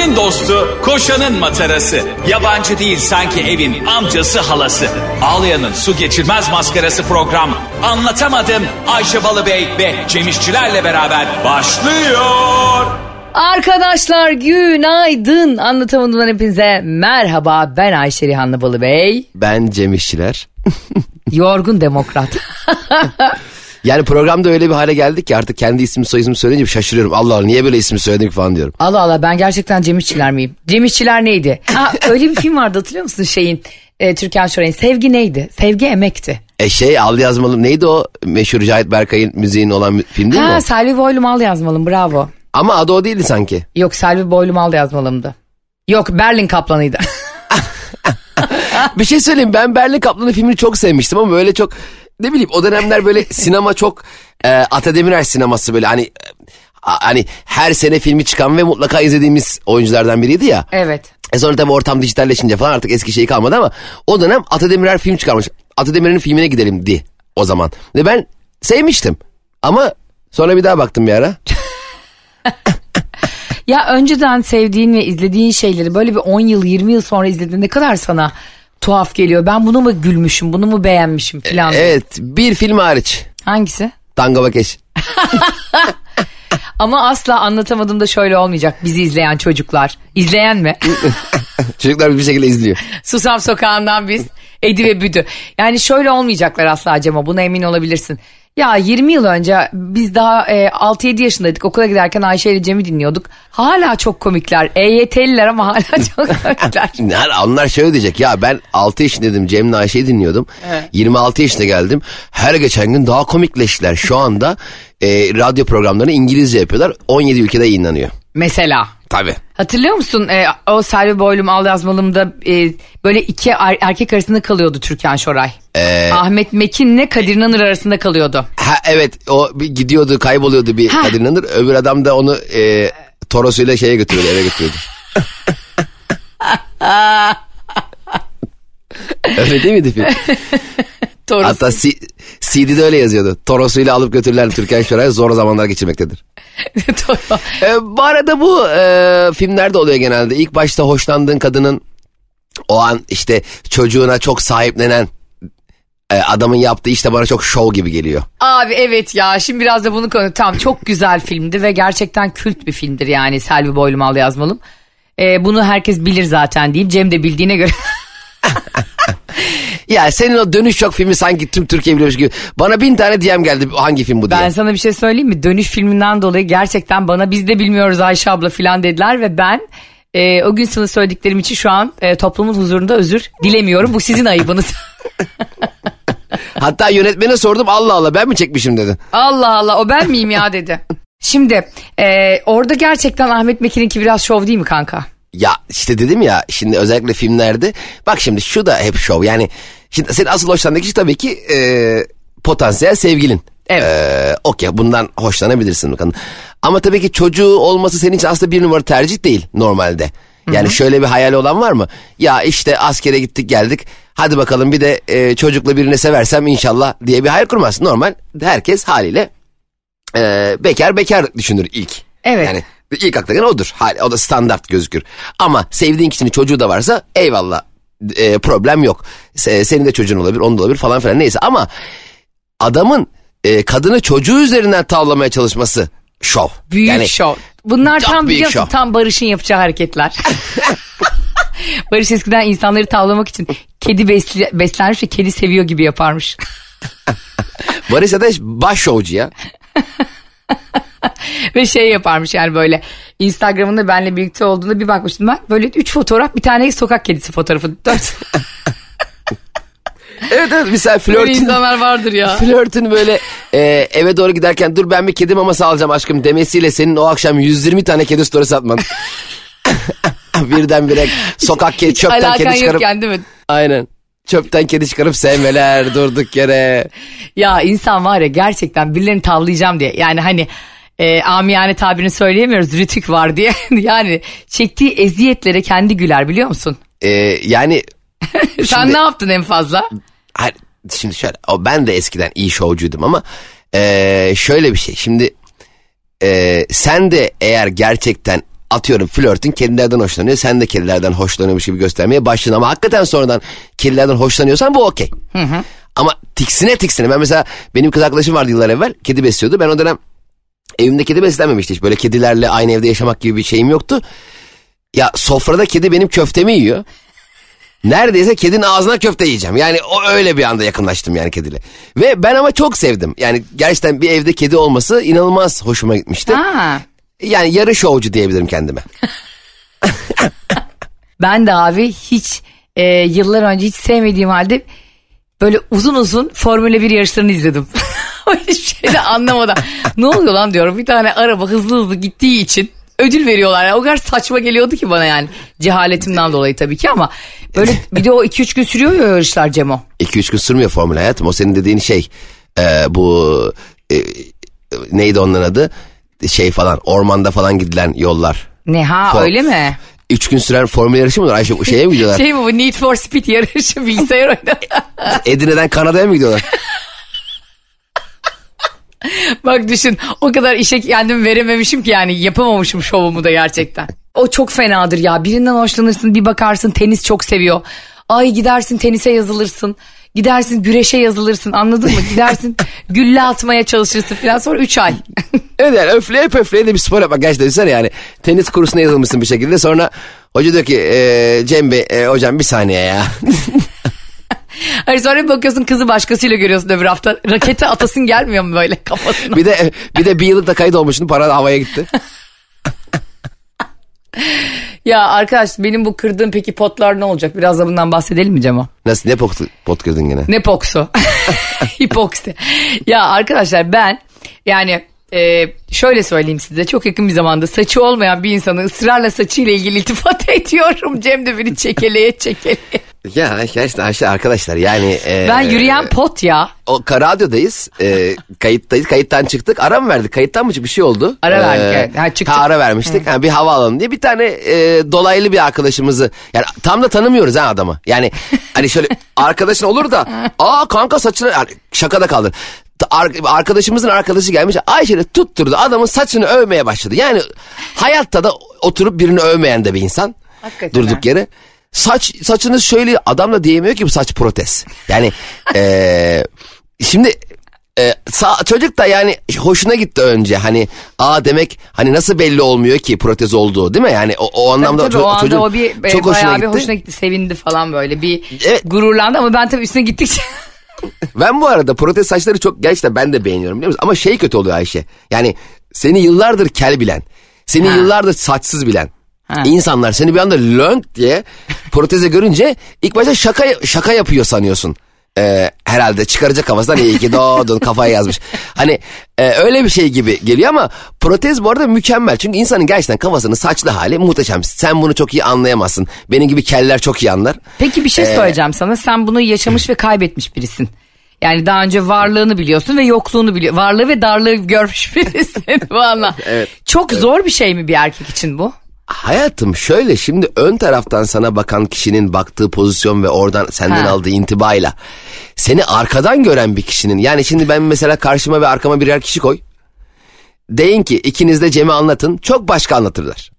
Ayşe'nin dostu, koşanın matarası. Yabancı değil sanki evin amcası halası. Ağlayan'ın su geçirmez maskarası program. Anlatamadım Ayşe Balıbey ve Cemişçilerle beraber başlıyor. Arkadaşlar günaydın. Anlatamadığımdan hepinize merhaba. Ben Ayşe Rihanlı Balıbey. Ben Cem İşçiler. Yorgun demokrat. Yani programda öyle bir hale geldik ki artık kendi ismi soy ismi söyleyince şaşırıyorum. Allah Allah niye böyle ismi söyledik falan diyorum. Allah Allah ben gerçekten Cem İşçiler miyim? Cem İşçiler neydi? Ha, öyle bir film vardı hatırlıyor musun şeyin? E, Türkan Şoray'ın Sevgi neydi? Sevgi emekti. E şey al yazmalım neydi o meşhur Cahit Berkay'ın müziğin olan film değil mi Ha? Selvi Boylum al yazmalım bravo. Ama adı o değildi sanki. Yok Selvi Boylum al yazmalımdı. Yok Berlin Kaplanı'ydı. Bir şey söyleyeyim ben Berlin Kaplanı filmini çok sevmiştim ama böyle çok ne bileyim o dönemler böyle sinema çok e, Ata Demirer sineması böyle hani hani her sene filmi çıkan ve mutlaka izlediğimiz oyunculardan biriydi ya. evet. E sonra tabii ortam dijitalleşince falan artık eski şey kalmadı ama o dönem Atademirer film çıkarmış. Atademir'in filmine gidelim di o zaman. Ve ben sevmiştim. Ama sonra bir daha baktım bir ara. Ya önceden sevdiğin ve izlediğin şeyleri böyle bir 10 yıl 20 yıl sonra izlediğinde ne kadar sana tuhaf geliyor. Ben bunu mu gülmüşüm bunu mu beğenmişim filan. Evet bir film hariç. Hangisi? Tango Vakeş. Ama asla anlatamadığımda şöyle olmayacak bizi izleyen çocuklar. İzleyen mi? Çocuklar bir şekilde izliyor. Susam Sokağı'ndan biz Edi ve Büdü. Yani şöyle olmayacaklar asla Cema buna emin olabilirsin. Ya 20 yıl önce biz daha e, 6-7 yaşındaydık okula giderken Ayşe ile Cem'i dinliyorduk. Hala çok komikler. EYT'liler ama hala çok komikler. Onlar şöyle diyecek ya ben 6 yaşındaydım Cem'le Ayşe'yi dinliyordum. 26 yaşına geldim. Her geçen gün daha komikleştiler. Şu anda e, radyo programlarını İngilizce yapıyorlar. 17 ülkede yayınlanıyor. Mesela. Tabii. Hatırlıyor musun e, o Selvi Boylum Al Yazmalım'da e, böyle iki er- erkek arasında kalıyordu Türkan Şoray. Ahmet Mekin'le Kadir İnanır arasında kalıyordu. Ha evet o bir gidiyordu kayboluyordu bir Ha. Kadir İnanır. Öbür adam da onu e, torosuyla şeye götürüyordu eve götürüyordu. Öyle değil miydi film? Doğru. Hatta C- CD'de öyle yazıyordu. Torosuyla alıp götürürler Türkan Şoray zor zamanlar geçirmektedir. Doğru. E, bu arada bu e, filmlerde oluyor genelde. İlk başta hoşlandığın kadının o an işte çocuğuna çok sahiplenen e, adamın yaptığı işte bana çok şov gibi geliyor. Abi evet ya şimdi biraz da bunu konu. Tamam çok güzel filmdi ve gerçekten kült bir filmdir yani Selvi Boylum Al Yazmalım. Ee, bunu herkes bilir zaten diyeyim. Cem de bildiğine göre. Ya senin o dönüş yok filmi sanki tüm Türkiye biliyormuş gibi. Bana bin tane DM geldi hangi film bu diye. ben sana bir şey söyleyeyim mi? Dönüş filminden dolayı gerçekten bana biz de bilmiyoruz Ayşe abla falan dediler ve ben e, o gün sana söylediklerim için şu an e, toplumun huzurunda özür dilemiyorum. Bu sizin ayıbınız. Hatta yönetmene sordum Allah Allah ben mi çekmişim dedi. Allah Allah o ben miyim ya dedi. Şimdi e, orada gerçekten Ahmet Mekin'inki biraz şov değil mi kanka? Ya işte dedim ya şimdi özellikle filmlerde bak şimdi şu da hep şov yani şimdi senin asıl hoşlandığın kişi tabii ki e, potansiyel sevgilin. Evet. E, Okey bundan hoşlanabilirsin bakalım. Ama tabii ki çocuğu olması senin için aslında bir numara tercih değil normalde. Yani şöyle bir hayali olan var mı? Ya işte askere gittik geldik. Hadi bakalım bir de e, çocukla birini seversem inşallah diye bir hayal kurmaz. Normal herkes haliyle e, bekar bekar düşünür ilk. Evet. Yani ilk akla gelen odur. Hali, o da standart gözükür. Ama sevdiğin kişinin çocuğu da varsa eyvallah e, problem yok. Se- senin de çocuğun olabilir, onun da olabilir falan filan neyse. Ama adamın e, kadını çocuğu üzerinden tavlamaya çalışması şov. Büyük Yani şov. Bunlar tam biliyorsun şov. tam Barış'ın yapacağı hareketler. Barış eskiden insanları tavlamak için kedi besli, beslenmiş ve kedi seviyor gibi yaparmış. Barış Ateş baş şovcu ya. ve şey yaparmış yani böyle Instagram'ında benle birlikte olduğunda bir bakmıştım ben. Böyle üç fotoğraf bir tane sokak kedisi fotoğrafı. Dört. Evet evet mesela Böyle flörtün, insanlar vardır ya. flörtün böyle e, eve doğru giderken dur ben bir kedi maması alacağım aşkım demesiyle senin o akşam 120 tane kedi storysi atman. Birdenbire sokak kedi çöpten Alakan kedi çıkarıp. yokken değil mi? Aynen. Çöpten kedi çıkarıp sevmeler durduk yere. Ya insan var ya gerçekten birilerini tavlayacağım diye. Yani hani e, amiyane tabirini söyleyemiyoruz rütük var diye. yani çektiği eziyetlere kendi güler biliyor musun? Ee, yani Sen Şimdi- ne yaptın en fazla? hayır, şimdi şöyle o ben de eskiden iyi şovcuydum ama ee, şöyle bir şey. Şimdi ee, sen de eğer gerçekten atıyorum flörtün kedilerden hoşlanıyor. Sen de kedilerden hoşlanıyormuş gibi göstermeye başladın. Ama hakikaten sonradan kedilerden hoşlanıyorsan bu okey. Ama tiksine tiksine. Ben mesela benim kız arkadaşım vardı yıllar evvel. Kedi besliyordu. Ben o dönem evimde kedi beslenmemişti hiç. Böyle kedilerle aynı evde yaşamak gibi bir şeyim yoktu. Ya sofrada kedi benim köftemi yiyor. Neredeyse kedinin ağzına köfte yiyeceğim. Yani o öyle bir anda yakınlaştım yani kediyle. Ve ben ama çok sevdim. Yani gerçekten bir evde kedi olması inanılmaz hoşuma gitmişti. Ha. Yani yarı şovcu diyebilirim kendime. Ben de abi hiç e, yıllar önce hiç sevmediğim halde böyle uzun uzun Formula 1 yarışlarını izledim. Hiçbir şey de anlamadan. ne oluyor lan diyorum bir tane araba hızlı hızlı gittiği için ödül veriyorlar. Yani o kadar saçma geliyordu ki bana yani. Cehaletimden dolayı tabii ki ama böyle bir de o 2-3 gün sürüyor ya yarışlar Cemo. 2-3 gün sürmüyor formül hayatım. O senin dediğin şey e, bu e, neydi onların adı? Şey falan ormanda falan gidilen yollar. Ne ha For- öyle mi? 3 gün süren formül yarışı mıdır? Ayşe şeye mi gidiyorlar? Şey mi bu Need for Speed yarışı bilgisayar oyunu. Edirne'den Kanada'ya mı gidiyorlar? Bak düşün o kadar işe kendimi verememişim ki yani yapamamışım şovumu da gerçekten. O çok fenadır ya birinden hoşlanırsın bir bakarsın tenis çok seviyor. Ay gidersin tenise yazılırsın. Gidersin güreşe yazılırsın anladın mı? Gidersin gülle atmaya çalışırsın falan sonra 3 ay. Evet yani öfleye pöfleye de bir spor yapmak gerçekten düşünsene yani. Tenis kursuna yazılmışsın bir şekilde sonra hoca diyor ki e, Cem Bey e, hocam bir saniye ya. Hani sonra bakıyorsun kızı başkasıyla görüyorsun öbür hafta. Rakete atasın gelmiyor mu böyle kafasına? bir de bir de bir yıllık da kayıt olmuşsun para havaya gitti. Ya arkadaş benim bu kırdığım peki potlar ne olacak? Biraz da bundan bahsedelim mi Cemo? Nasıl ne pot, pot kırdın gene? Ne poksu? Hipoksi. Ya arkadaşlar ben yani e, şöyle söyleyeyim size çok yakın bir zamanda saçı olmayan bir insanı ısrarla saçıyla ilgili iltifat ediyorum. Cem de beni çekeleye çekeleye. Ya gerçekten Ayşe arkadaşlar yani. e, Ben yürüyen pot ya. O radyodayız. E, kayıttayız. Kayıttan çıktık. Ara mı verdik? Kayıttan mı çık- bir şey oldu? Ara verdik, evet. Ha, çıktık. Ha, ara vermiştik. Ha, bir hava alalım diye bir tane e, dolaylı bir arkadaşımızı yani tam da tanımıyoruz ha adamı. Yani hani şöyle arkadaşın olur da aa kanka saçını yani şakada kaldır. Arkadaşımızın arkadaşı gelmiş Ayşe'yle tutturdu adamın saçını övmeye başladı. Yani hayatta da oturup birini övmeyen de bir insan. Hakikaten Durduk yere. Saç saçını şöyle adam da diyemiyor ki bu saç protez. Yani eee şimdi e, sa- çocuk da yani hoşuna gitti önce hani aa demek hani nasıl belli olmuyor ki protez olduğu değil mi yani o, o anlamda Tabii, tabii, o anda çocuğun o bir çok bayağı hoşuna bir gitti. hoşuna gitti. Sevindi falan böyle bir Evet. gururlandı ama ben tabii üstüne gittikçe Ben bu arada protez saçları çok gerçekten ben de beğeniyorum biliyor musun? Ama şey kötü oluyor Ayşe. Yani seni yıllardır kel bilen, seni Ha. yıllardır saçsız bilen Ha. insanlar seni bir anda lönk diye proteze görünce ilk başta şaka şaka yapıyor sanıyorsun. Ee, herhalde çıkaracak kafasından iyi ki doğdun kafaya yazmış. Hani e, öyle bir şey gibi geliyor ama protez bu arada mükemmel. Çünkü insanın gerçekten kafasının saçlı hali muhteşem. Sen bunu çok iyi anlayamazsın. Benim gibi keller çok iyi anlar. Peki bir şey Ee, söyleyeceğim sana. Sen bunu yaşamış ve kaybetmiş birisin. Yani daha önce varlığını biliyorsun ve yokluğunu biliyor. Varlığı ve darlığı görmüş birisin valla. Evet. Çok zor bir şey mi bir erkek için bu? Hayatım şöyle şimdi ön taraftan sana bakan kişinin baktığı pozisyon ve oradan senden Ha. aldığı intibayla seni arkadan gören bir kişinin yani şimdi ben mesela karşıma ve arkama birer kişi koy. Deyin ki ikiniz de Cem'i anlatın çok başka anlatırlar.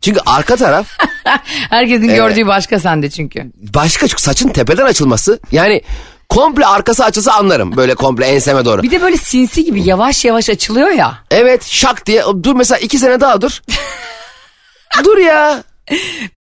Çünkü arka taraf Herkesin gördüğü başka sende çünkü. başka çünkü saçın tepeden açılması yani komple arkası açılsa anlarım böyle komple enseme doğru. Bir de böyle sinsi gibi yavaş yavaş açılıyor ya. Evet şak diye dur mesela iki sene daha dur. dur ya.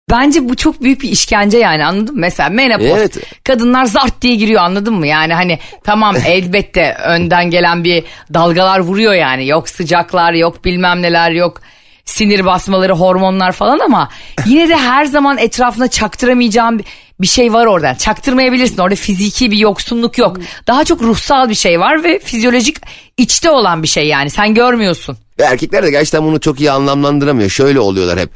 Bence bu çok büyük bir işkence yani anladın mı? Mesela menopoz. Evet. Kadınlar zart diye giriyor anladın mı? Yani hani tamam elbette önden gelen bir dalgalar vuruyor yani. Yok sıcaklar yok bilmem neler yok. Sinir basmaları hormonlar falan ama yine de her zaman etrafına çaktıramayacağım bir- şey var orada. Çaktırmayabilirsin orada fiziki bir yoksunluk yok. Daha çok ruhsal bir şey var ve fizyolojik içte olan bir şey yani sen görmüyorsun. Ve erkekler de gerçekten bunu çok iyi anlamlandıramıyor. Şöyle oluyorlar hep.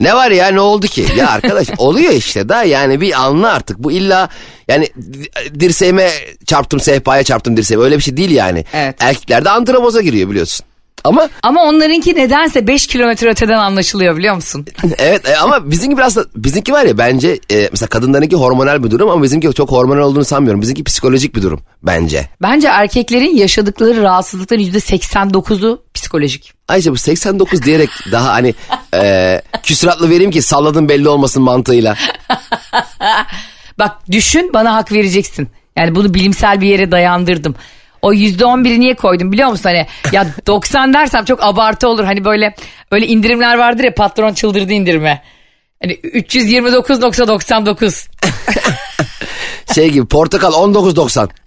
Ne var ya ne oldu ki? Ya arkadaş oluyor işte da yani bir anla artık. Bu illa yani di- dirseğime çarptım sehpaya çarptım dirseğime öyle bir şey değil yani. Evet. Erkekler de antraboza giriyor biliyorsun. Ama Ama onlarınki nedense 5 kilometre öteden anlaşılıyor biliyor musun? evet e, ama bizimki biraz da bizimki var ya bence e, mesela kadınlarınki hormonal bir durum ama bizimki çok hormonal olduğunu sanmıyorum. Bizimki psikolojik bir durum bence. Bence erkeklerin yaşadıkları rahatsızlıkların %89'u psikolojik. Ayrıca bu 89 diyerek daha hani e, küsuratlı vereyim ki salladım belli olmasın mantığıyla. Bak düşün bana hak vereceksin. Yani bunu bilimsel bir yere dayandırdım. O yüzde on biri niye koydum biliyor musun? Hani ya 90 dersem çok abartı olur. Hani böyle öyle indirimler vardır ya patron çıldırdı indirime. Hani 329.99. Şey gibi portakal 19.90.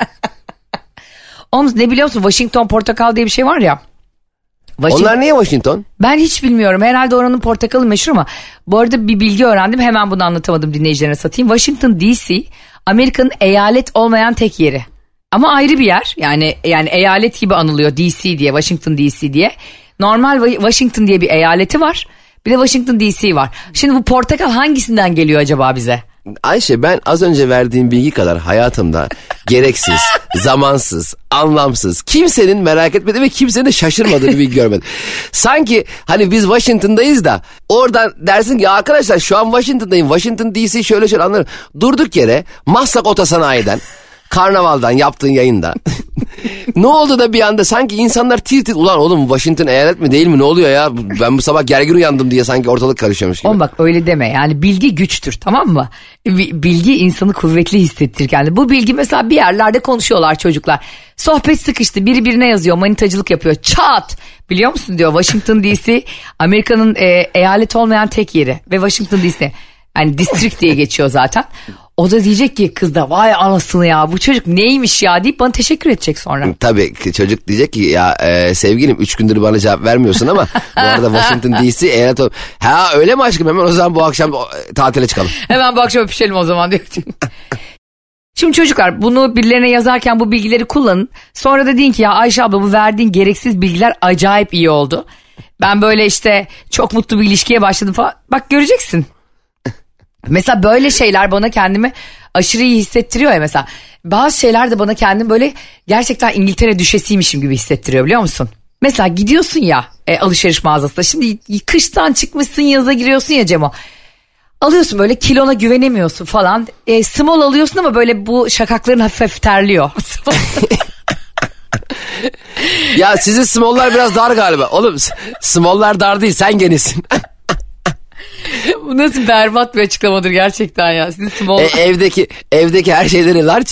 Oğlum ne biliyor musun? Washington portakal diye bir şey var ya. Washington- Onlar niye Washington? Ben hiç bilmiyorum. Herhalde oranın portakalı meşhur ama bu arada bir bilgi öğrendim. Hemen bunu anlatamadım dinleyicilerine satayım. Washington DC Amerika'nın eyalet olmayan tek yeri. Ama ayrı bir yer. Yani yani eyalet gibi anılıyor DC diye, Washington DC diye. Normal Wa- Washington diye bir eyaleti var. Bir de Washington DC var. Şimdi bu portakal hangisinden geliyor acaba bize? Ayşe ben az önce verdiğim bilgi kadar hayatımda gereksiz, zamansız, anlamsız, kimsenin merak etmediği ve kimsenin de şaşırmadığı bir bilgi görmedim. Sanki hani biz Washington'dayız da oradan dersin ki "Ya arkadaşlar şu an Washington'dayım, Washington DC şöyle şöyle anlarım. Durduk yere Maslak Otosanayi'den Karnaval'dan yaptığın yayında. ne oldu da bir anda sanki insanlar tir tir ulan oğlum Washington eyalet mi değil mi ne oluyor ya ben bu sabah gergin uyandım diye sanki ortalık karışıyormuş gibi. Oğlum bak öyle deme yani bilgi güçtür tamam mı? Bi- Bilgi insanı kuvvetli hissettirir kendini. Bu bilgi mesela bir yerlerde konuşuyorlar çocuklar. Sohbet sıkıştı biri birine yazıyor manitacılık yapıyor çat biliyor musun diyor Washington DC Amerika'nın e, eyalet olmayan tek yeri ve Washington DC yani district diye geçiyor zaten. O da diyecek ki kız da vay anasını ya bu çocuk neymiş ya deyip bana teşekkür edecek sonra. Tabii ki çocuk diyecek ki ya e, sevgilim 3 gündür bana cevap vermiyorsun ama bu arada Washington DC eyalet ol- Ha öyle mi aşkım hemen o zaman bu akşam tatile çıkalım. Hemen bu akşam öpüşelim o zaman diyor. Şimdi çocuklar bunu birilerine yazarken bu bilgileri kullanın. Sonra da deyin ki ya Ayşe abla bu verdiğin gereksiz bilgiler acayip iyi oldu. Ben böyle işte çok mutlu bir ilişkiye başladım falan. Bak göreceksin. Mesela böyle şeyler bana kendimi aşırı iyi hissettiriyor ya mesela. Bazı şeyler de bana kendimi böyle gerçekten İngiltere düşesiymişim gibi hissettiriyor biliyor musun? Mesela gidiyorsun ya e, alışveriş mağazasına. Şimdi kıştan çıkmışsın yaza giriyorsun ya Cemo. Alıyorsun böyle kilona güvenemiyorsun falan. E, small alıyorsun ama böyle bu şakakların hafif hafif terliyor. Ya sizin small'lar biraz dar galiba. Oğlum small'lar dar değil sen genisin. bu nasıl berbat bir açıklamadır gerçekten ya. Sizin small... E, evdeki evdeki her şeyleri large.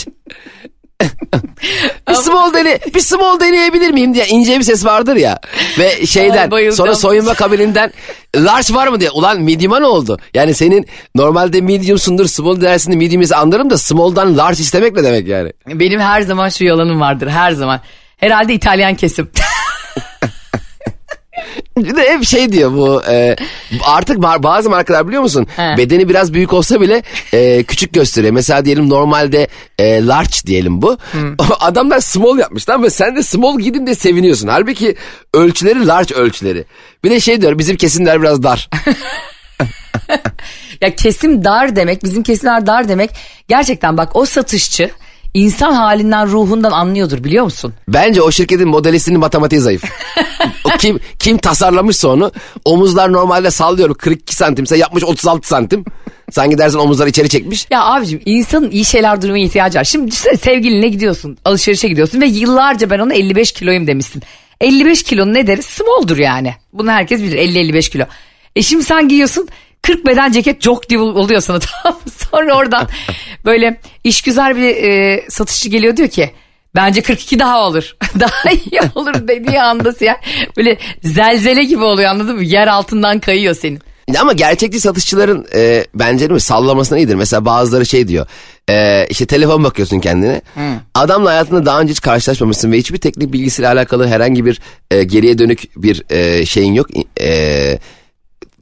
bir small dene, bir small deneyebilir miyim diye ince bir ses vardır ya. Ve şeyden Ay, sonra soyunma kabininden large var mı diye. Ulan medium'a ne oldu? Yani senin normalde mediumsundur small dersinde medium'ı anlarım da small'dan large istemek ne demek yani? Benim her zaman şu yalanım vardır her zaman. Herhalde İtalyan kesim. Bir de hep şey diyor bu e, artık ba- bazı markalar biliyor musun He. bedeni biraz büyük olsa bile e, küçük gösteriyor. Mesela diyelim normalde e, large diyelim bu. Adamlar small yapmışlar ve sen de small gidin de seviniyorsun. Halbuki ölçüleri large ölçüleri. Bir de şey diyor bizim kesimler biraz dar. ya kesim dar demek bizim kesimler dar demek. Gerçekten bak o satışçı insan halinden ruhundan anlıyordur biliyor musun? Bence o şirketin modelistinin matematiği zayıf. kim kim tasarlamışsa onu omuzlar normalde sallıyorum 42 santimse yapmış 36 santim. Sanki dersin omuzlar içeri çekmiş. Ya abicim insanın iyi şeyler duymaya ihtiyacı var. Şimdi düşünsene sevgilinle gidiyorsun alışverişe gidiyorsun ve yıllarca ben ona 55 kiloyum demişsin. 55 kilonun ne deriz? Small'dur yani. Bunu herkes bilir 50-55 kilo. E şimdi sen giyiyorsun 40 beden ceket çok diye oluyor sana tamam? Sonra oradan böyle işgüzar bir e, satışçı geliyor diyor ki bence 42 daha olur. daha iyi olur dediği anda ya böyle zelzele gibi oluyor anladın mı? Yer altından kayıyor senin. Ama gerçekçi satışçıların e, bence mi sallamasına iyidir. Mesela bazıları şey diyor. E, işte telefon bakıyorsun kendine. Adamla hayatında daha önce hiç karşılaşmamışsın ve hiçbir teknik bilgisiyle alakalı herhangi bir e, geriye dönük bir e, şeyin yok. E,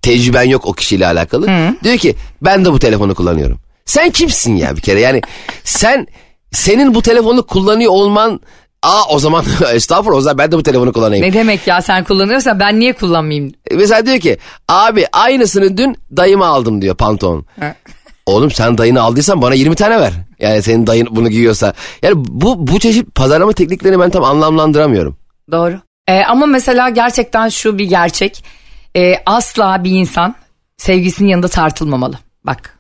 tecrüben yok o kişiyle alakalı. Diyor ki ben de bu telefonu kullanıyorum. Sen kimsin ya bir kere? Yani sen senin bu telefonu kullanıyor olman Aa o zaman estağfurullah o zaman ben de bu telefonu kullanayım. Ne demek ya sen kullanıyorsan ben niye kullanmayayım? Mesela diyor ki abi aynısını dün dayıma aldım diyor pantolon. Oğlum sen dayını aldıysan bana 20 tane ver. Yani senin dayın bunu giyiyorsa. Yani bu bu çeşit pazarlama tekniklerini ben tam anlamlandıramıyorum. Doğru. Ee, ama mesela gerçekten şu bir gerçek. Ee, asla bir insan sevgisinin yanında tartılmamalı. Bak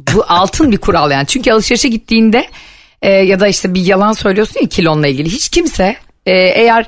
bu altın bir kural yani. Çünkü alışverişe gittiğinde e, ya da işte bir yalan söylüyorsun ya kilonla ilgili. Hiç kimse e, eğer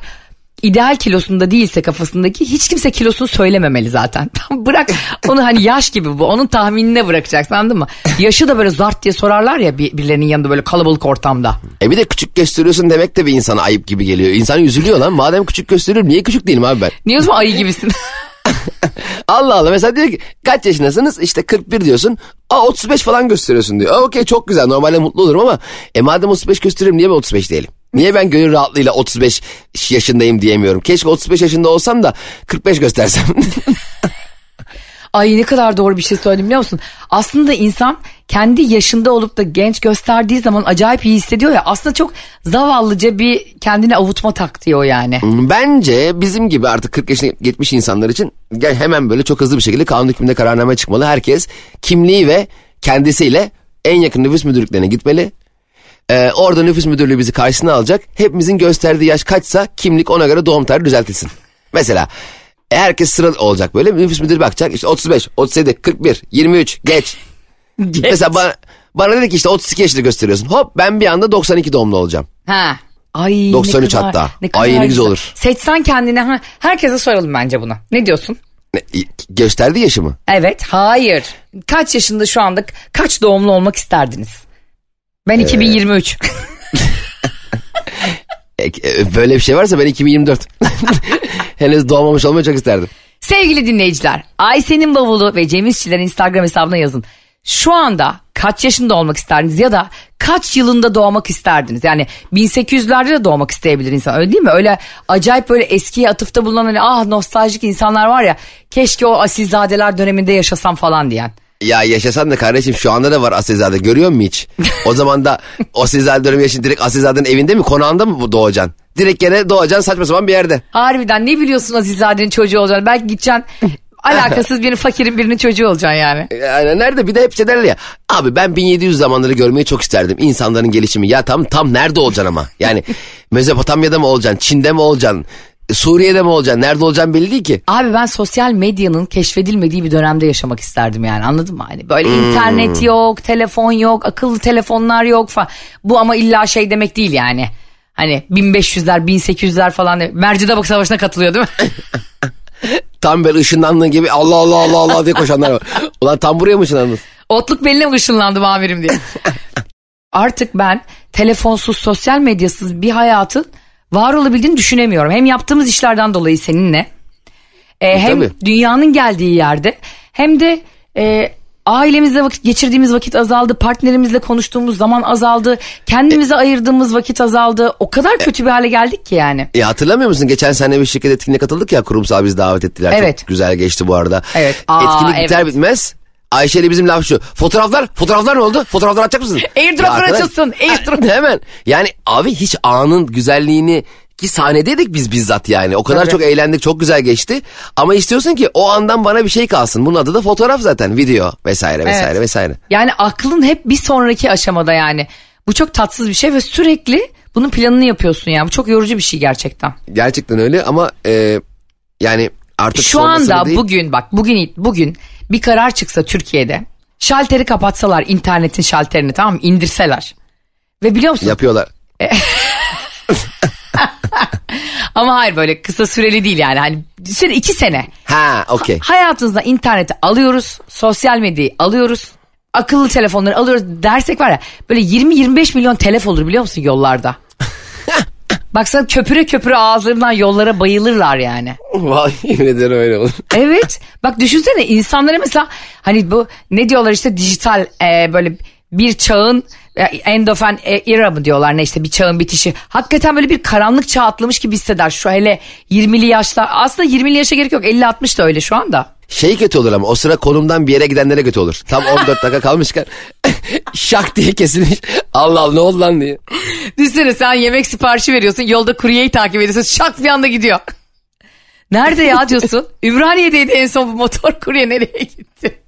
ideal kilosunda değilse kafasındaki hiç kimse kilosunu söylememeli zaten. Bırak onu hani yaş gibi bu onun tahminine bırakacaksın anladın mı? Yaşı da böyle zart diye sorarlar ya bir- birilerinin yanında böyle kalabalık ortamda. E bir de küçük gösteriyorsun demek de bir insana ayıp gibi geliyor. İnsan üzülüyor lan. Madem küçük gösteriyorum niye küçük değilim abi ben? Niye o zaman ayı gibisin? Allah Allah mesela diyor ki kaç yaşındasınız? İşte 41 diyorsun. Aa 35 falan gösteriyorsun diyor. Okey çok güzel normalde mutlu olurum ama e madem 35 gösteriyorum niye ben 35 değilim? Niye ben gönül rahatlığıyla 35 yaşındayım diyemiyorum? Keşke 35 yaşında olsam da 45 göstersem. Ay ne kadar doğru bir şey söyledim biliyor musun? Aslında insan kendi yaşında olup da genç gösterdiği zaman acayip iyi hissediyor ya. Aslında çok zavallıca bir kendini avutma taktiği o yani. Bence bizim gibi artık 40 yaşına geçmiş insanlar için hemen böyle çok hızlı bir şekilde kanun hükmünde kararname çıkmalı. Herkes kimliği ve kendisiyle en yakın nüfus müdürlüklerine gitmeli. Ee, orada nüfus müdürlüğü bizi karşısına alacak. Hepimizin gösterdiği yaş kaçsa kimlik ona göre doğum tarihi düzeltilsin. Mesela herkes sıra olacak böyle nüfus müdürü bakacak işte 35, 37, 41, 23 geç. Mesela bana, bana dedi ki işte 32 yaşında gösteriyorsun. Hop ben bir anda 92 doğumlu olacağım. Ha. Ay 93 ne kadar, hatta. Ne kadar Ay, ne güzel olur. Seçsen kendine ha, herkese soralım bence bunu. Ne diyorsun? Ne, gösterdiği yaşı mı? Evet, hayır. Kaç yaşında şu anda kaç doğumlu olmak isterdiniz? Ben 2023. E, Böyle bir şey varsa ben 2024. Henüz doğmamış olmayı çok isterdim. Sevgili dinleyiciler, Ayşe'nin bavulu ve Cem İşçilerin Instagram hesabına yazın. Şu anda kaç yaşında olmak isterdiniz ya da kaç yılında doğmak isterdiniz? Yani 1800'lerde de doğmak isteyebilir insan öyle değil mi? Öyle acayip böyle eskiye atıfta bulunan hani ah nostaljik insanlar var ya keşke o asilzadeler döneminde yaşasam falan diyen. Ya yaşasan da kardeşim şu anda da var Asilzade görüyor musun hiç? O zaman da o Asilzade dönemi yaşın direkt Asilzade'nin evinde mi konağında mı bu doğacaksın? Direkt gene doğacaksın saçma sapan bir yerde. Harbiden ne biliyorsun Azizade'nin çocuğu olacağını? Belki gideceksin alakasız birinin fakirin birinin çocuğu olacaksın yani. Yani nerede bir de hep şey derler ya. Abi ben 1700 zamanları görmeyi çok isterdim. İnsanların gelişimi. Ya tam tam nerede olacaksın ama? Yani Mezopotamya'da mı olacaksın? Çin'de mi olacaksın? Suriye'de mi olacaksın? Nerede olacaksın belli değil ki. Abi ben sosyal medyanın keşfedilmediği bir dönemde yaşamak isterdim yani anladın mı? Hani böyle internet yok, telefon yok, akıllı telefonlar yok falan. Bu ama illa şey demek değil yani. Hani 1500'ler, 1800'ler falan. Mercidabak Savaşı'na katılıyor değil mi? Tam böyle ışınlandığın gibi Allah Allah Allah Allah diye koşanlar var. Ulan tam buraya mı ışınlandın? Otluk beline mi ışınlandım amirim diye. Artık ben telefonsuz, sosyal medyasız bir hayatın var olabildiğini düşünemiyorum. Hem yaptığımız işlerden dolayı seninle. e, hem tabii. dünyanın geldiği yerde hem de e, ailemizle vakit geçirdiğimiz vakit azaldı. Partnerimizle konuştuğumuz zaman azaldı. Kendimize ayırdığımız vakit azaldı. O kadar kötü bir hale geldik ki yani. Ya hatırlamıyor musun? Geçen sene bir şirket etkinliğe katıldık ya kurumsal biz davet ettiler. Evet. Çok güzel geçti bu arada. Evet. Aa, Etkinlik biter evet. bitmez Ayşe ile bizim laf şu. Fotoğraflar, fotoğraflar ne oldu? Fotoğraflar atacak mısın? Airdrop'lar açılsın, airdrop. Hemen. Yani abi hiç anın güzelliğini ki sahnedeydik biz bizzat yani. O kadar Tabii. çok eğlendik, çok güzel geçti. Ama istiyorsun ki o andan bana bir şey kalsın. Bunun adı da fotoğraf zaten, video vesaire vesaire Evet. vesaire. Yani aklın hep bir sonraki aşamada yani. Bu çok tatsız bir şey ve sürekli bunun planını yapıyorsun yani. Bu çok yorucu bir şey gerçekten. Gerçekten öyle ama e, yani artık Şu anda değil- bugün bak bugün bugün bir karar çıksa Türkiye'de şalteri kapatsalar internetin şalterini tamam mı indirseler. Ve biliyor musun yapıyorlar. ama hayır böyle kısa süreli değil yani hani süre iki sene. Ha, okey. Hayatınızda interneti alıyoruz sosyal medyayı alıyoruz akıllı telefonları alıyoruz dersek var ya böyle 20-25 milyon telef olur biliyor musun yollarda. Baksana köpüre köpüre ağızlarından yollara bayılırlar yani. Vallahi ederim öyle olur. Evet. Bak düşünsene insanlara mesela hani bu ne diyorlar işte dijital e, böyle bir çağın e, end of an era mı diyorlar ne işte bir çağın bitişi. Hakikaten böyle bir karanlık çağ atlamış gibi hisseder. Şu hele 20'li yaşlar aslında 20'li yaşa gerek yok 50-60 da öyle şu anda. Şey kötü olur ama o sıra konumdan bir yere gidenlere kötü olur. Tam 14 dakika kalmışken şak diye kesilmiş. Allah Allah ne oldu lan diye. Düşünsene sen yemek siparişi veriyorsun yolda kuryeyi takip ediyorsun şak bir anda gidiyor. Nerede ya diyorsun? Ümraniye'deydi en son bu motor kurye nereye gitti?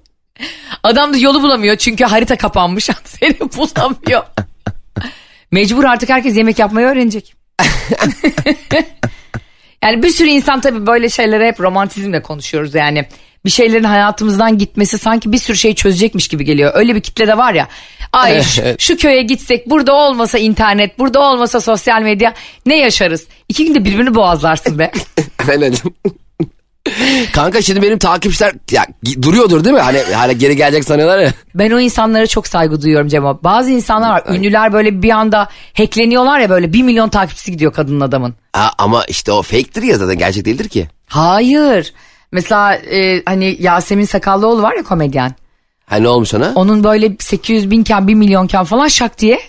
Adam da yolu bulamıyor çünkü harita kapanmış seni bulamıyor. Mecbur artık herkes yemek yapmayı öğrenecek. yani bir sürü insan tabii böyle şeylere hep romantizmle konuşuyoruz yani. Bir şeylerin hayatımızdan gitmesi sanki bir sürü şey çözecekmiş gibi geliyor. Öyle bir kitle de var ya. Ay şu, şu köye gitsek burada olmasa internet burada olmasa sosyal medya ne yaşarız? İki günde birbirini boğazlarsın be. Aynen. Kanka şimdi benim takipçiler ya, duruyordur değil mi? Hani hala geri gelecek sanıyorlar ya. Ben o insanlara çok saygı duyuyorum Cemo. Bazı insanlar var ünlüler böyle bir anda hackleniyorlar ya böyle bir milyon takipçisi gidiyor kadının adamın. Ha, ama işte o fake'tir ya zaten gerçek değildir ki. Hayır. Mesela e, hani Yasemin Sakallıoğlu var ya komedyen. Ha ne olmuş ona? Onun böyle 800 binken 1 milyonken falan şak diye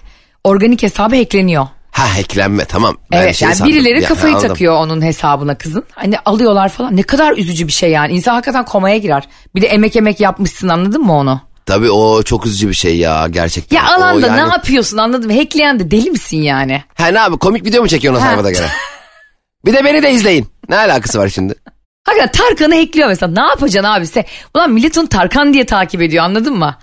organik hesabı hackleniyor. Ha hacklenme tamam. Ben Evet yani sandım. birileri Ya, kafayı anladım. takıyor onun hesabına kızın. Hani alıyorlar falan. Ne kadar üzücü bir şey yani. İnsan hakikaten komaya girer. Bir de emek emek yapmışsın anladın mı onu? Tabii o çok üzücü bir şey ya gerçekten. Ya alanda yani- ne yapıyorsun anladın mı? Hackleyen de deli misin yani? Ha ne abi komik video mu çekiyorsun o sayfada göre? bir de beni de izleyin. Ne alakası var şimdi? Hakikaten Tarkan'ı hackliyor mesela. Ne yapacaksın abi sen? Ulan millet onu Tarkan diye takip ediyor anladın mı?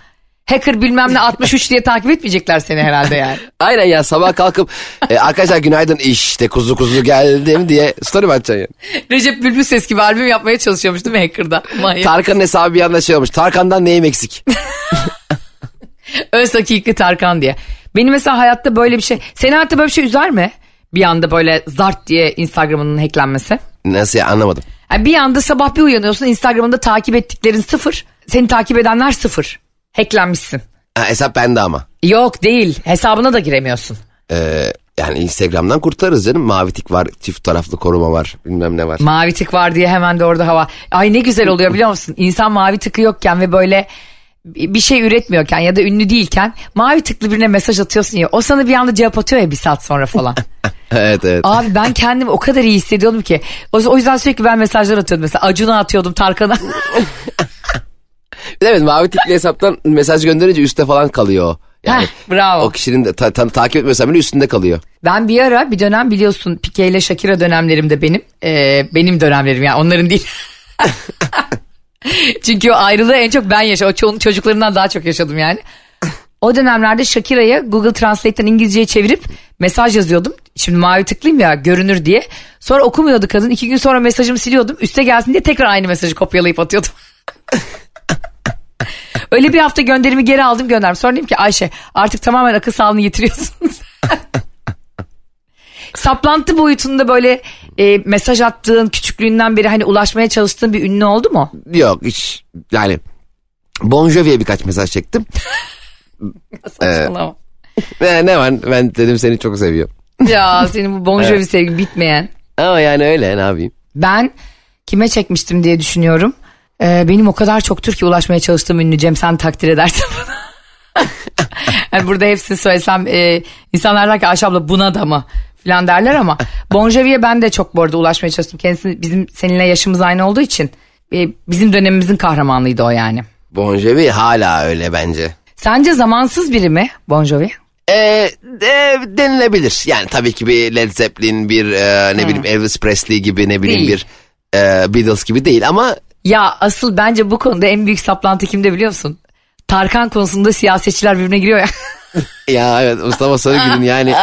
Hacker bilmem ne 63 diye takip etmeyecekler seni herhalde yani. Aynen ya sabah kalkıp e, arkadaşlar günaydın işte kuzu kuzu geldim diye story mi atacaksın ya? Recep Bülbül ses gibi albüm yapmaya çalışıyormuş değil mi Hacker'da? Manyak. Tarkan'ın hesabı bir anda şey olmuş. Tarkan'dan neyim eksik? Öz hakiki Tarkan diye. Benim mesela hayatta böyle bir şey. Seni hayatta böyle bir şey üzer mi? Bir anda böyle zart diye Instagram'ının hacklenmesi. Nasıl ya anlamadım. Yani bir anda sabah bir uyanıyorsun Instagram'ında takip ettiklerin sıfır. Seni takip edenler sıfır. Hacklenmişsin. Ha, hesap bende ama. Yok değil hesabına da giremiyorsun. Ee, yani Instagram'dan kurtarırız canım. Mavi tik var, çift taraflı koruma var, bilmem ne var. Mavi tık var diye hemen de orada hava. Ay ne güzel oluyor biliyor musun? İnsan mavi tıkı yokken ve böyle bir şey üretmiyorken ya da ünlü değilken mavi tıklı birine mesaj atıyorsun ya o sana bir anda cevap atıyor ya bir saat sonra falan. evet evet. Abi ben kendimi o kadar iyi hissediyordum ki. O, yüzden sürekli ben mesajlar atıyordum. Mesela Acun'a atıyordum Tarkan'a. Evet mavi tikli hesaptan mesaj gönderince üstte falan kalıyor. Yani Heh, bravo. o kişinin de ta- ta- takip etmiyorsan bile üstünde kalıyor. Ben bir ara bir dönem biliyorsun Pike ile Shakira dönemlerimde benim. Ee, benim dönemlerim yani onların değil. Çünkü o ayrılığı en çok ben yaşadım. O ço- çocuklarından daha çok yaşadım yani. O dönemlerde Shakira'ya Google Translate'ten İngilizceye çevirip mesaj yazıyordum. Şimdi mavi tıklıyım ya görünür diye. Sonra okumuyordu kadın. İki gün sonra mesajımı siliyordum. Üste gelsin diye tekrar aynı mesajı kopyalayıp atıyordum. Öyle bir hafta gönderimi geri aldım gönderdim. Sonra dedim ki Ayşe artık tamamen akıl sağlığını yitiriyorsun. Saplantı boyutunda böyle e, mesaj attığın küçüklüğünden beri hani ulaşmaya çalıştığın bir ünlü oldu mu? Yok hiç yani Bon Jovi'ye birkaç mesaj çektim. Saçmalama. Ve ne var ben dedim seni çok seviyor. Ya senin bu Bon Jovi sevgin bitmeyen. Ama yani öyle ne yapayım. Ben kime çekmiştim diye düşünüyorum. Ee, benim o kadar çoktur ki ulaşmaya çalıştığım ünlü Cem sen takdir edersen bana. yani burada hepsini söylesem e, insanlar der ki Ayşe abla buna da mı falan derler ama Bon Jovi'ye ben de çok bu arada ulaşmaya çalıştım. Kendisi bizim seninle yaşımız aynı olduğu için e, bizim dönemimizin kahramanlığıydı o yani. Bon Jovi hala öyle bence. Sence zamansız biri mi Bon Jovi? Ee, de, denilebilir. Yani tabii ki bir Led Zeppelin, bir e, ne bileyim Elvis Presley gibi ne bileyim Değil. bir e, Beatles gibi değil ama Ya asıl bence bu konuda en büyük saplantı kimde biliyor musun? Tarkan konusunda siyasetçiler birbirine giriyor ya. ya evet Mustafa Sarıgül'ün yani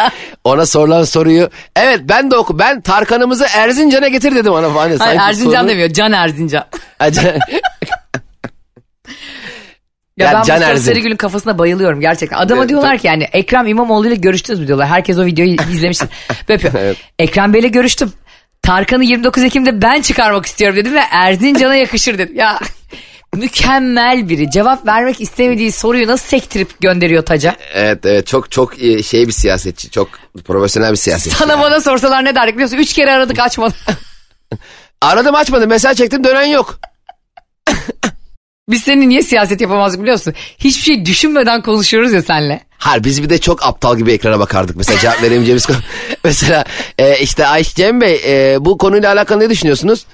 ona sorulan soruyu evet ben de oku ben Tarkan'ımızı Erzincan'a getir dedim ona falan. Hayır, Sanki Erzincan sorunu- demiyor Can Erzincan. Ya, Ya ben Can Mustafa. Sarıgül'ün kafasına bayılıyorum gerçekten. Adama Evet, diyorlar ki yani Ekrem İmamoğlu ile görüştünüz mü diyorlar. Herkes o videoyu izlemiştir. Böyle. Evet. Ekrem Bey'le görüştüm. Tarkan'ı 29 Ekim'de ben çıkarmak istiyorum dedim ve Erzincan'a yakışır dedim. Ya mükemmel biri. Cevap vermek istemediği soruyu nasıl sektirip gönderiyor taca? evet evet çok çok iyi, şey bir siyasetçi çok profesyonel bir siyasetçi. Sana bana sorsalar ne derdik biliyorsun? Üç kere aradık açmadı. Aradım açmadım mesaj çektim dönen yok. Biz seninle niye siyaset yapamazdık biliyor musun? Hiçbir şey düşünmeden konuşuyoruz ya senle. Hayır biz bir de çok aptal gibi ekrana bakardık. Mesela cevap veremeyeceğimiz konu. Mesela e, işte Ayşe Cem Bey e, bu konuyla alakalı ne düşünüyorsunuz?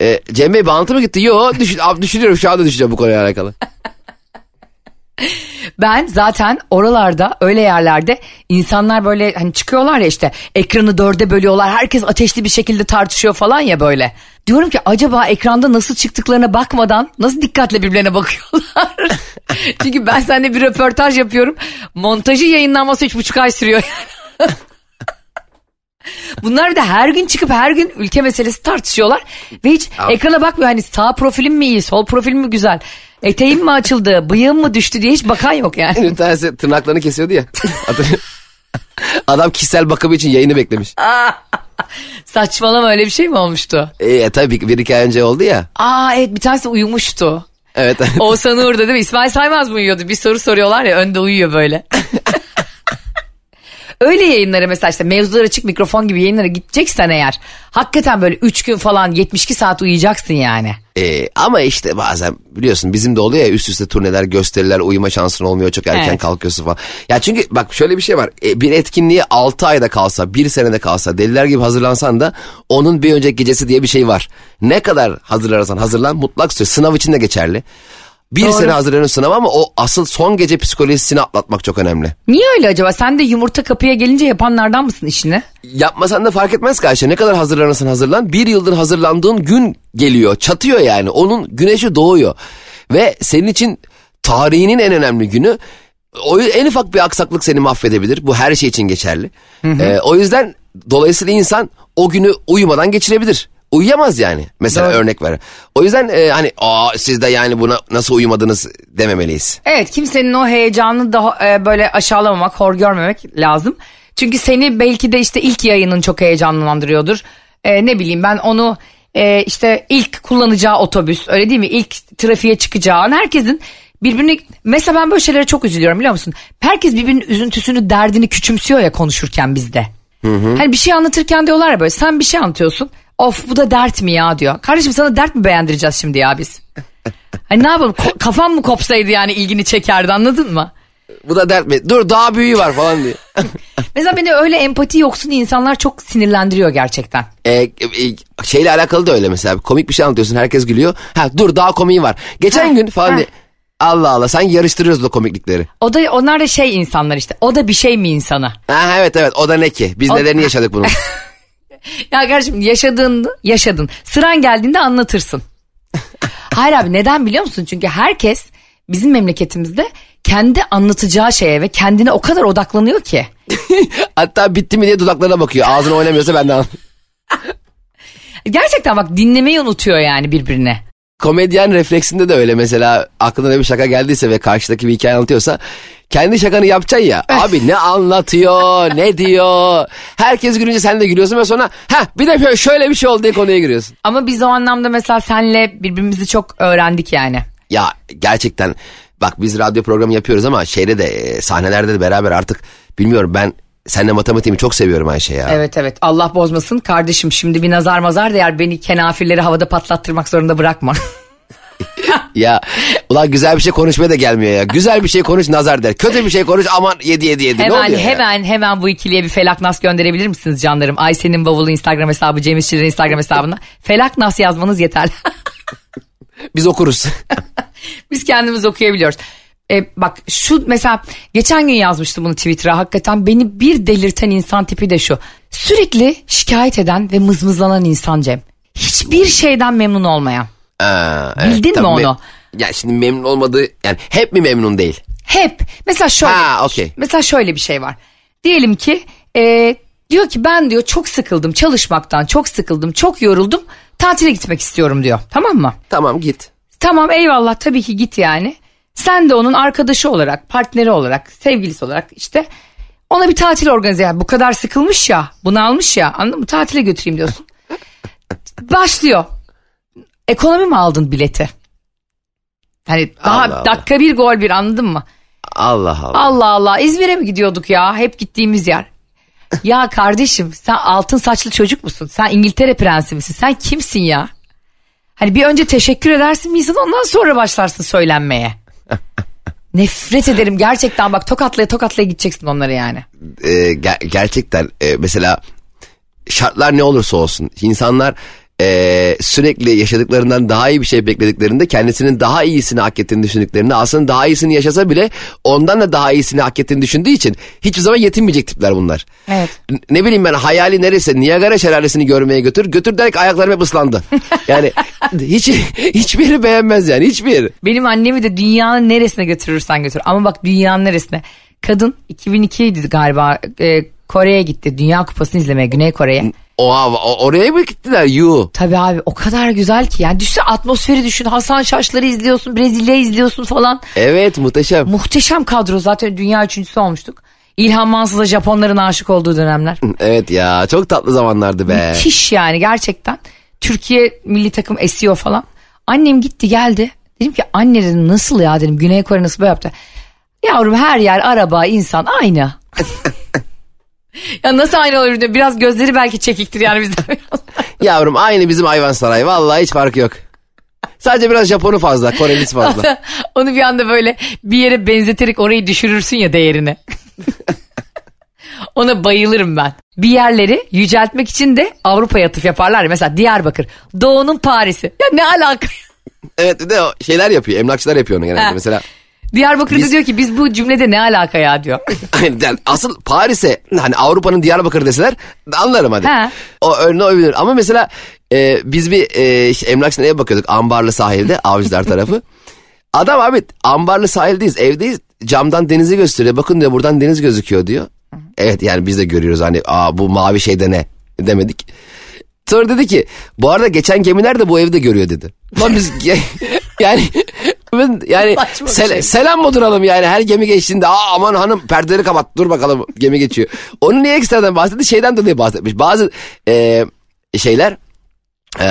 E, Cem Bey bağlantı mı gitti? Yo düşün, düşünüyorum şu anda düşünüyorum bu konuyla alakalı. Ben zaten oralarda öyle yerlerde insanlar böyle hani çıkıyorlar ya işte ekranı dörde bölüyorlar. Herkes ateşli bir şekilde tartışıyor falan ya böyle. Diyorum ki acaba ekranda nasıl çıktıklarına bakmadan nasıl dikkatle birbirlerine bakıyorlar. Çünkü ben seninle bir röportaj yapıyorum. Montajı yayınlanması üç buçuk ay sürüyor. Bunlar bir de her gün çıkıp her gün ülke meselesi tartışıyorlar. Ve hiç ekrana bakmıyor. Hani sağ profilim mi iyi, sol profilim mi güzel? Eteğim mi açıldı, bıyığım mı düştü diye hiç bakan yok yani. Bir tanesi tırnaklarını kesiyordu ya. Adam kişisel bakımı için yayını beklemiş. Saçmalama öyle bir şey mi olmuştu? E, tabii bir iki ay önce oldu ya. Aa evet bir tanesi uyumuştu. Evet. Oğuzhan Uğur'da değil mi? İsmail Saymaz mı uyuyordu? Bir soru soruyorlar ya önde uyuyor böyle. Öyle yayınlara mesela işte mevzular açık mikrofon gibi yayınlara gideceksen eğer hakikaten böyle 3 gün falan 72 saat uyuyacaksın yani. E, ama işte bazen biliyorsun bizim de oluyor ya üst üste turneler gösteriler uyuma şansın olmuyor çok erken Evet. kalkıyorsun falan. Ya çünkü bak şöyle bir şey var E, bir etkinliğe 6 ayda kalsa bir senede kalsa deliler gibi hazırlansan da onun bir önceki gecesi diye bir şey var. Ne kadar hazırlarsan hazırlan mutlak süre sınav için de geçerli. Bir Doğru. sene hazırlanıyorsun sınava ama o asıl son gece psikolojisini atlatmak çok önemli. Niye öyle acaba? Sen de yumurta kapıya gelince yapanlardan mısın işini? Yapmasan da fark etmez karşı. Ne kadar hazırlanırsan hazırlan. Bir yıldır hazırlandığın gün geliyor. Çatıyor yani. Onun güneşi doğuyor. Ve senin için tarihinin en önemli günü. O en ufak bir aksaklık seni mahvedebilir. Bu her şey için geçerli. Ee, o yüzden dolayısıyla insan o günü uyumadan geçirebilir. Uyuyamaz yani. Mesela Doğru. örnek ver. O yüzden e, hani Aa, siz de yani buna nasıl uyumadınız dememeliyiz. Evet kimsenin o heyecanını da e, böyle aşağılamamak, hor görmemek lazım. Çünkü seni belki de işte ilk yayının çok heyecanlandırıyordur. E, ne bileyim ben onu e, işte ilk kullanacağı otobüs öyle değil mi? İlk trafiğe çıkacağı an herkesin birbirini mesela ben böyle şeylere çok üzülüyorum biliyor musun? Herkes birbirinin üzüntüsünü derdini küçümsüyor ya konuşurken bizde. Hani bir şey anlatırken diyorlar ya böyle sen bir şey anlatıyorsun. Of bu da dert mi ya diyor. Kardeşim sana dert mi beğendireceğiz şimdi ya biz? Hani ne yapalım ko- kafam mı kopsaydı yani ilgini çekerdi anladın mı? Bu da dert mi? Dur daha büyüğü var falan diye. Mesela beni öyle empati yoksun insanlar çok sinirlendiriyor gerçekten. E, e, şeyle alakalı da öyle mesela komik bir şey anlatıyorsun herkes gülüyor. Ha dur daha komiği var. Geçen Ha, gün falan ha. diye. Allah Allah sen yarıştırıyoruz da komiklikleri. O da onlar da şey insanlar işte. O da bir şey mi insana? Ha evet evet o da ne ki? Biz O- nelerini yaşadık bunun. Ya kardeşim yaşadığını yaşadın. Sıran geldiğinde anlatırsın. Hayır abi neden biliyor musun? Çünkü herkes bizim memleketimizde kendi anlatacağı şeye ve kendine o kadar odaklanıyor ki. Hatta bitti mi diye dudaklarına bakıyor. Ağzını oynamıyorsa ben de anlarım. Gerçekten bak dinlemeyi unutuyor yani birbirine. Komedyen refleksinde de öyle mesela aklına bir şaka geldiyse ve karşıdaki bir hikaye anlatıyorsa kendi şakanı yapacaksın ya. Abi ne anlatıyor ne diyor. Herkes gülünce sen de gülüyorsun ve sonra ha bir de şöyle- bir şey oldu diye konuya giriyorsun. Ama biz o anlamda mesela senle birbirimizi çok öğrendik yani. Ya gerçekten bak biz radyo programı yapıyoruz ama şeyde de e, sahnelerde de beraber artık bilmiyorum ben seninle matematiğimi çok seviyorum Ayşe ya. Evet evet Allah bozmasın kardeşim şimdi bir nazar mazar değer beni kenafirleri havada patlattırmak zorunda bırakma. Ya ulan güzel bir şey konuşmaya da gelmiyor ya. Güzel bir şey konuş nazar der. Kötü bir şey konuş aman yedi yedi yedi. ne hemen oluyor ya? hemen hemen bu ikiliye bir felak nas gönderebilir misiniz canlarım? Ayşe'nin bavulu Instagram hesabı Cem İşçilerin Instagram hesabına. Felak nas yazmanız yeterli. Biz okuruz. Biz kendimiz okuyabiliyoruz. E, bak şu mesela geçen gün yazmıştım bunu Twitter'a hakikaten beni bir delirten insan tipi de şu. Sürekli şikayet eden ve mızmızlanan insan Cem. Hiçbir şeyden memnun olmayan. Aa, Bildin mi tabii onu? me- Ya şimdi memnun olmadığı yani hep mi memnun değil? Hep. Mesela şöyle. Ha, okey. Mesela şöyle bir şey var. Diyelim ki e, diyor ki ben diyor çok sıkıldım çalışmaktan çok sıkıldım çok yoruldum tatile gitmek istiyorum diyor. Tamam mı? Tamam git. Tamam eyvallah tabii ki git yani. Sen de onun arkadaşı olarak, partneri olarak, sevgilisi olarak işte ona bir tatil organize yani bu kadar sıkılmış ya, bunu almış ya anladın mı? Tatile götüreyim diyorsun. Başlıyor. Ekonomi mi aldın bileti? Hani daha Allah Allah. dakika bir gol bir anladın mı? Allah Allah. Allah Allah İzmir'e mi gidiyorduk ya? Hep gittiğimiz yer. Ya kardeşim sen altın saçlı çocuk musun? Sen İngiltere prensi misin? Sen kimsin ya? Hani bir önce teşekkür edersin insan ondan sonra başlarsın söylenmeye. Nefret ederim gerçekten bak tokatlaya tokatlaya gideceksin onları yani. Ee, ger- gerçekten e, mesela şartlar ne olursa olsun insanlar e, sürekli yaşadıklarından daha iyi bir şey beklediklerinde kendisinin daha iyisini hak ettiğini düşündüklerinde aslında daha iyisini yaşasa bile ondan da daha iyisini hak ettiğini düşündüğü için hiçbir zaman yetinmeyecek tipler bunlar. Evet. N- Ne bileyim ben hayali neresi Niagara şelalesini görmeye götür götür der ki ayaklarım hep ıslandı. Yani hiç hiçbiri beğenmez yani hiçbir. Benim annemi de dünyanın neresine götürürsen götür. Ama bak dünyanın neresine. Kadın 2002'ydi galiba e, Kore'ye gitti. Dünya Kupası'nı izlemeye Güney Kore'ye. Oha, oraya mı gittiler? Yu. Tabii abi o kadar güzel ki. Yani düşse atmosferi düşün. Hasan Şaşlar'ı izliyorsun. Brezilya izliyorsun falan. Evet muhteşem. Muhteşem kadro. Zaten dünya üçüncüsü olmuştuk. İlhan Mansız'a Japonların aşık olduğu dönemler. Evet ya çok tatlı zamanlardı be. Müthiş yani gerçekten. Türkiye milli takım esiyor falan. Annem gitti geldi. Dedim ki anne dedim nasıl ya dedim Güney Kore nasıl böyle yaptı. Yavrum her yer araba insan aynı. ya nasıl aynı olur diyor. Biraz gözleri belki çekiktir yani bizden biraz. Yavrum aynı bizim Ayvansaray. Vallahi hiç farkı yok. Sadece biraz Japonu fazla, Korelisi fazla. Onu bir anda böyle bir yere benzeterek orayı düşürürsün ya değerini. Ona bayılırım ben. Bir yerleri yüceltmek için de Avrupa'ya atıf yaparlar. ya. Mesela Diyarbakır. Doğu'nun Paris'i. Ya ne alaka? evet de şeyler yapıyor, emlakçılar yapıyor onu genelde. Ha. Mesela Diyarbakır'da Biz- diyor ki biz bu cümlede ne alaka ya diyor. yani asıl Paris'e hani Avrupa'nın Diyarbakır deseler anlarım hadi. Ha. O örneği övülür. Ama mesela e, biz bir e, işte emlakçı neye bakıyorduk? Ambarlı sahilde avcılar tarafı. Adam abi ambarlı sahildeyiz evdeyiz camdan denizi gösteriyor. Bakın diyor buradan deniz gözüküyor diyor. Evet yani biz de görüyoruz hani aa bu mavi şeyde ne demedik. Sonra dedi ki bu arada geçen gemiler de bu evde görüyor dedi. Lan biz yani yani sel- şey. selam mı duralım yani her gemi geçtiğinde aa aman hanım perdeleri kapat dur bakalım gemi geçiyor. Onu niye ekstradan bahsetti şeyden dolayı bahsetmiş. Bazı e, şeyler e,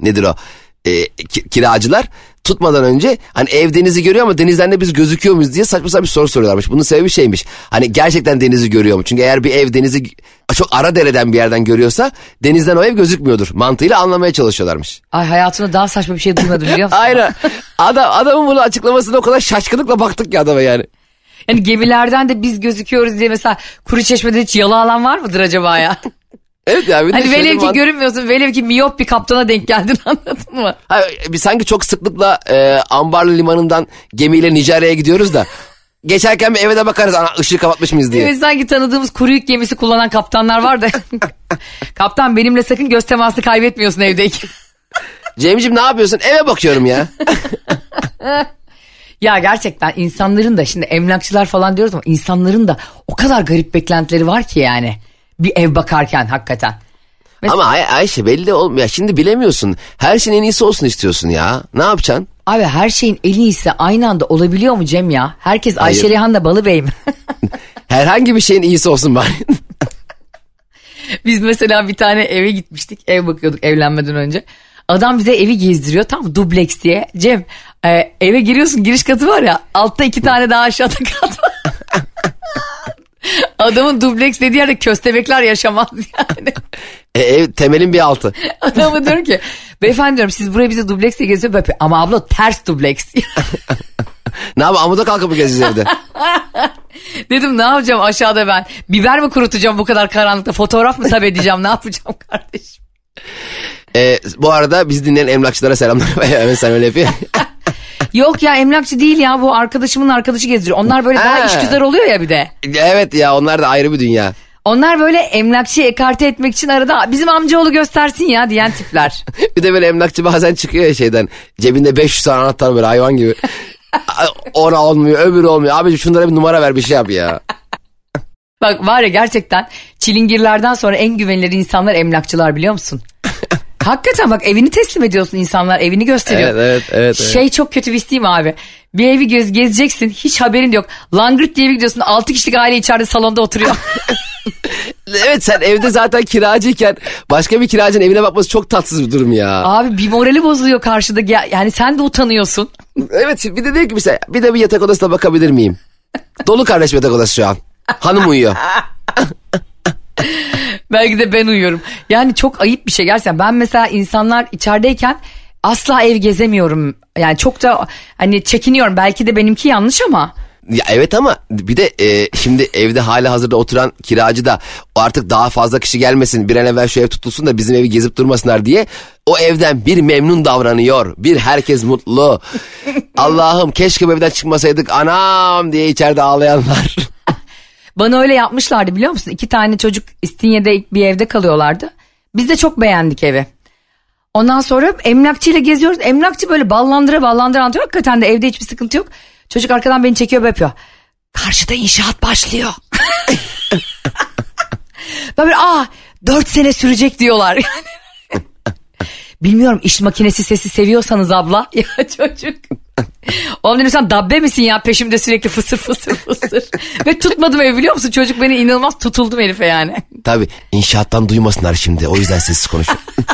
nedir o E, ki- kiracılar tutmadan önce hani ev denizi görüyor ama denizden de biz gözüküyor muyuz diye saçma sapan bir soru soruyorlarmış. Bunun sebebi şeymiş hani gerçekten denizi görüyor mu? Çünkü eğer bir ev denizi çok ara dereden bir yerden görüyorsa denizden o ev gözükmüyordur mantığıyla anlamaya çalışıyorlarmış. Ay hayatımda daha saçma bir şey duymadım biliyor musun? Aynen. Adam, adamın bunu açıklamasına o kadar şaşkınlıkla baktık ki adama yani. Yani gemilerden de biz gözüküyoruz diye mesela kuru çeşmede hiç yalı alan var mıdır acaba ya? Evet ya. Bir de Hani velev ki görünmüyorsun velev ki miyop bir kaptana denk geldin anladın mı? Hayır, biz sanki çok sıklıkla e, Ambarlı Limanı'ndan gemiyle Nijerya'ya gidiyoruz da. Geçerken bir eve de bakarız ana ışığı kapatmış mıyız diye. Evet sanki tanıdığımız kuru yük gemisi kullanan kaptanlar var da. Kaptan benimle sakın göz teması kaybetmiyorsun evdeyken. Cemciğim ne yapıyorsun? Eve bakıyorum ya. Ya gerçekten insanların da şimdi emlakçılar falan diyoruz ama insanların da o kadar garip beklentileri var ki yani. Bir ev bakarken hakikaten. Mesela- Ama Ay- Ayşe belli olmuyor. Şimdi bilemiyorsun. Her şeyin en iyisi olsun istiyorsun ya. Ne yapacaksın? Abi her şeyin en iyisi aynı anda olabiliyor mu Cem ya? Herkes Ayşe Hayır. Rihan da Balıbey mi? Herhangi bir şeyin iyisi olsun bari. Biz mesela bir tane eve gitmiştik. Ev bakıyorduk evlenmeden önce. Adam bize evi gezdiriyor tam dubleks diye. Cem e, eve giriyorsun giriş katı var ya altta iki tane daha aşağıda kat. Adamın dubleks dediği yerde köstebekler yaşamaz yani. E, ev temelin bir altı. Adamı diyorum ki beyefendi diyorum siz buraya bize dubleks diye geziyor. Böyle, Ama abla ters dubleks. Ne yapayım amuda kalkıp mı gezeceğiz evde? Dedim ne yapacağım aşağıda ben? Biber mi kurutacağım bu kadar karanlıkta? Fotoğraf mı tabii edeceğim ne yapacağım kardeşim? E, bu arada biz dinleyen emlakçılara selamlar. Hemen sen öyle yapıyor. Yok ya emlakçı değil ya bu arkadaşımın arkadaşı gezdiriyor. Onlar böyle daha Ha. işgüzar oluyor ya bir de. evet ya onlar da ayrı bir dünya. Onlar böyle emlakçıyı ekarte etmek için arada bizim amcaoğlu göstersin ya diyen tipler. Bir de böyle emlakçı bazen çıkıyor ya şeyden. Cebinde 500 tane anahtar böyle hayvan gibi. Ona olmuyor öbürü olmuyor. Abi şunlara bir numara ver bir şey yap ya. Bak var ya gerçekten çilingirlerden sonra en güvenilir insanlar emlakçılar biliyor musun? Hakikaten bak evini teslim ediyorsun insanlar evini gösteriyor. Evet, evet, evet, evet. Şey çok kötü bir isteğim abi. Bir evi gez, gezeceksin hiç haberin yok. Langırt diye bir gidiyorsun 6 kişilik aile içeride salonda oturuyor. Evet sen evde zaten kiracıyken başka bir kiracının evine bakması çok tatsız bir durum ya. abi bir morali bozuluyor karşıda yani sen de utanıyorsun. Evet bir de diyor ki mesela bir de bir yatak odasına bakabilir miyim? Dolu kardeş yatak odası şu an. Hanım uyuyor. Belki de ben uyuyorum. Yani çok ayıp bir şey gerçekten. Ben mesela insanlar içerideyken asla ev gezemiyorum. Yani çok da hani çekiniyorum. Belki de benimki yanlış ama. Ya evet ama bir de e, şimdi evde hala hazırda oturan kiracı da artık daha fazla kişi gelmesin bir an evvel şu ev tutulsun da bizim evi gezip durmasınlar diye o evden bir memnun davranıyor. Bir herkes mutlu. Allah'ım keşke bu evden çıkmasaydık anam diye içeride ağlayanlar. Bana öyle yapmışlardı biliyor musun? İki tane çocuk İstinye'de bir evde kalıyorlardı. Biz de çok beğendik evi. Ondan sonra emlakçıyla geziyoruz. Emlakçı böyle ballandıra ballandıra anlatıyor. Hakikaten de evde hiçbir sıkıntı yok. Çocuk arkadan beni çekiyor yapıyor. Karşıda inşaat başlıyor. Ben böyle aa 4 sene sürecek diyorlar. Bilmiyorum iş makinesi sesi seviyorsanız abla. Ya çocuk. Oğlum dedim sen dabbe misin ya peşimde sürekli fısır fısır fısır. Ve tutmadım evi biliyor musun? Çocuk beni inanılmaz tutuldum herife yani. Tabii inşaattan duymasınlar şimdi o yüzden sessiz konuşuyorum.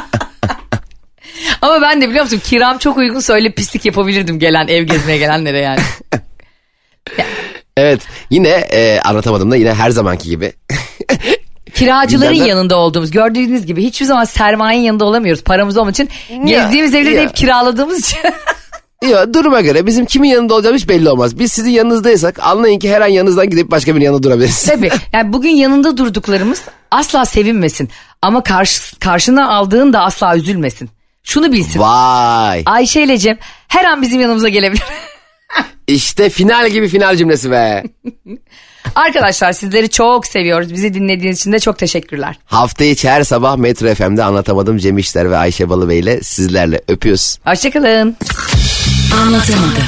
Ama ben de biliyor musun kiram çok uygunsa öyle pislik yapabilirdim gelen ev gezmeye gelenlere yani. evet yine e, anlatamadım da yine her zamanki gibi. Kiracıların Gündemler- yanında olduğumuz gördüğünüz gibi hiçbir zaman sermayenin yanında olamıyoruz paramız olmadığı için. gezdiğimiz evleri de ya. hep kiraladığımız için. Yok duruma göre bizim kimin yanında olacağımız hiç belli olmaz. Biz sizin yanınızdaysak anlayın ki her an yanınızdan gidip başka birinin yanında durabiliriz. Tabii yani bugün yanında durduklarımız asla sevinmesin. Ama karşı, karşına aldığın da asla üzülmesin. Şunu bilsin. Vay Ayşe ile Cem her an bizim yanımıza gelebilir. işte final gibi final cümlesi be. Arkadaşlar sizleri çok seviyoruz. Bizi dinlediğiniz için de çok teşekkürler. Hafta içi her sabah Metro FM'de anlatamadım Cem İşler ve Ayşe Balıbey ile sizlerle öpüyoruz. Hoşçakalın. Anlatamadım.